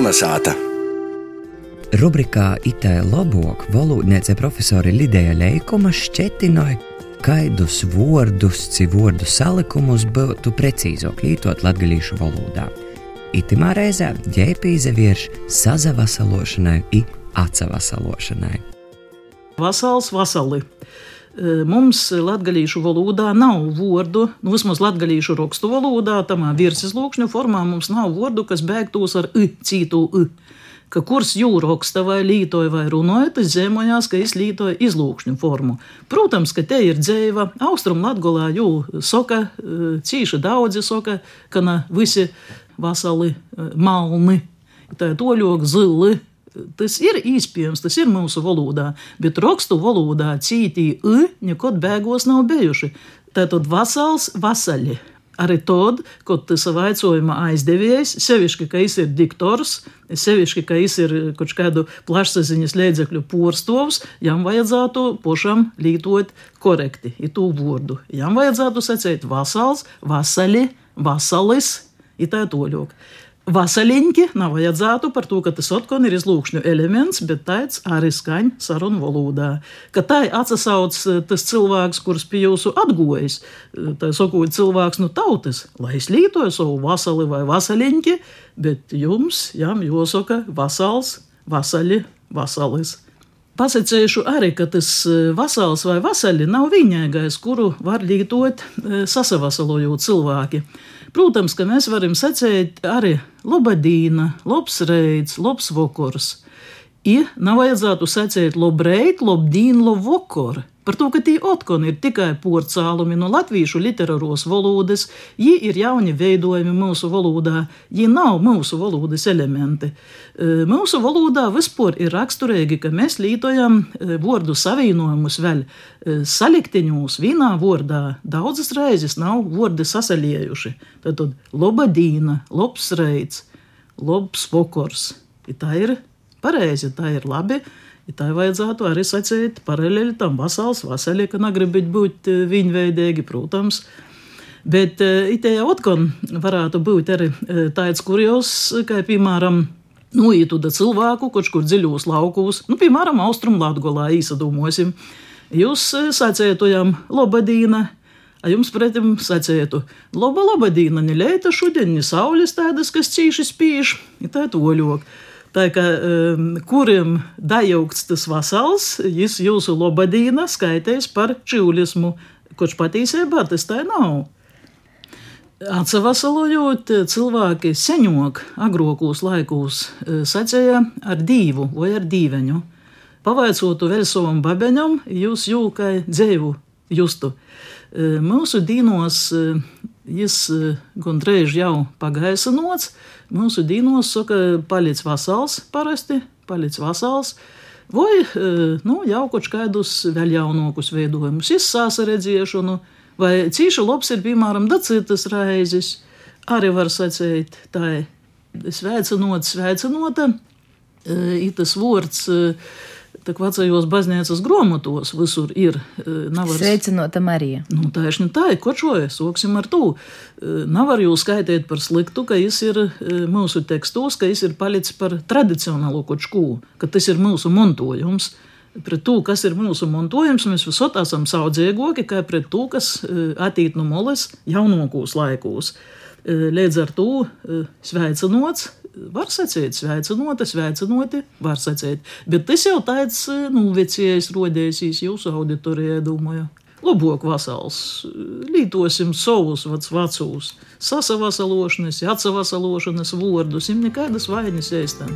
Kolnesāta. Rubrikā Itē labāk valodniece profesori Lidija Leikuma šķetinoja, kaidus vārdus, ci vārdu salikumus būtu precīzāk lietot latgalīšu valodā. Itimā reizē ģēpīze vierš sazavasalošanai i atsavasalošanai. Vasals, vasali. Mums latviešu valodā nav vārdu, nu, vismaz latviešu rakstu valodā, tamā virsizlūkšņu formā mums nav vārdu, kas beigtos ar i, cītu i. Ka kurs jūraksta vai lītoja vai runāja, tas zemojās, ka es lītoju izlūkšņu formu. Protams, ka te ir dzēva, austrum latgolā jū soka, e, cīši daudzi soka, ka na visi vasali malni, tā toļok zili, Tas ir iespējams, tas ir mūsu valodā, bet rakstu valodā cītī i nekad bēgos nav bijuši. Tātad vasals, vasaļi. Arī tad, kad tas vaicojuma aizdevējs, sevišķi, ka viņš ir diktors, sevišķi, ka viņš ir kaut kādu plašsaziņas līdzekļu porstovs, jam vajadzētu pašam lītot korekti, ir tū vārdu. Jam vajadzētu sacīt vasals, vasaļi, vasalis, ir tā toļok. Vasaļiņķi nav vajadzētu par to, ka tas atkal ir izlūkšņu elements, bet tāds arī skaņ sarunu valodā. Ka tā atsauc tas cilvēks, kurš pie jūsu atgojas, tā sakot, cilvēks no tautas, lai es lītoju savu vasali vai vasaļiņķi, bet jums, jām jāsaka vasals, vasaļi, vasalis. Pasakīšu arī, ka tas vasals vai vasaļi nav vienīgais, kuru var lietot sasavasalojot cilvēki. Protams, ka mēs varam secēt arī lobadīna, labs reids, labs vokors. I nav vajadzētu secēt lobreit, lobdīn, lobvokor. Par to, ka tie otkon ir tikai porcālumi no latviešu literāros valodas, viņi ir jauni veidojumi mūsu valodā, viņi nav mūsu valodas elementi. Mūsu valodā vispār ir raksturīgi, ka mēs lietojam vārdu savienojumus vēl salikteņos vienā vārdā. Daudzas reizes nav vārdi sasaliejuši. Tad, tad lobadīna, labs reids, labs vokors. I tā ir pareizi, tā ir labi. Ja tā vajadzētu arī sacīt paralēli tam vasals, vasaļi, ka negribot būt viņveidīgi, protams. Bet itējā otkon varētu būt arī tāds kurjos, kā piemēram, nu, ītuda cilvēku, kurš kur dziļos laukos, nu, piemēram, Austrum Latgolā īsadomosim. Jūs sacētojam lobadīna, a jums pretim sacētu, laba lobadīna, ne leita šodien, ne saules tādas, kas cīši spīš, ir tā toļok. Tā kā um, kurim dajaukts tas vasals, jis jūsu lobadīna skaitēs par čūlismu, kurš patiesībā tas tā nav. Atsevasalojot, cilvēki seņok agrokos laikos sacēja ar dīvu vai ar dīveņu. Pavaicotu vēl savam babeņam, jūs jūkai dzēvu justu. Mūsu dīnos jis gandrīz jau pagaisa nots, Mūsu dīnos saka, paliec vasals parasti, paliec vasals. Vai nu, jau kaut kādus vēl jaunākus veidojumus, izsāsa redzēšanu, vai cīši labs ir, piemēram, citas reizes. Arī var sacīt, tā ir sveicinot, sveicinota, ir tas vārds Tā kā vecajos baznīcas grāmatos visur ir navars. Sveicinota Marija. Nu, tā ir tā, ko čoja, soksim ar to. Nav arī jūs skaitīt par sliktu, ka jis ir mūsu tekstos, ka jis ir palicis par tradicionālo kočku, ka tas ir mūsu montojums. Pret to, kas ir mūsu montojums, mēs visot esam saudzēgoki, kā pret to, kas attīt no moles jaunākos laikos. Līdz ar to sveicinots var sacīt, sveicinoti, sveicinoti, var sacīt. Bet tas jau tāds, nu, vecais rodēsīs jūsu auditorijā, domāju. Labāk vasals, lītosim savus vecus, sasavasalošanas, atsavasalošanas vārdus, им nekādas vainas ēstam.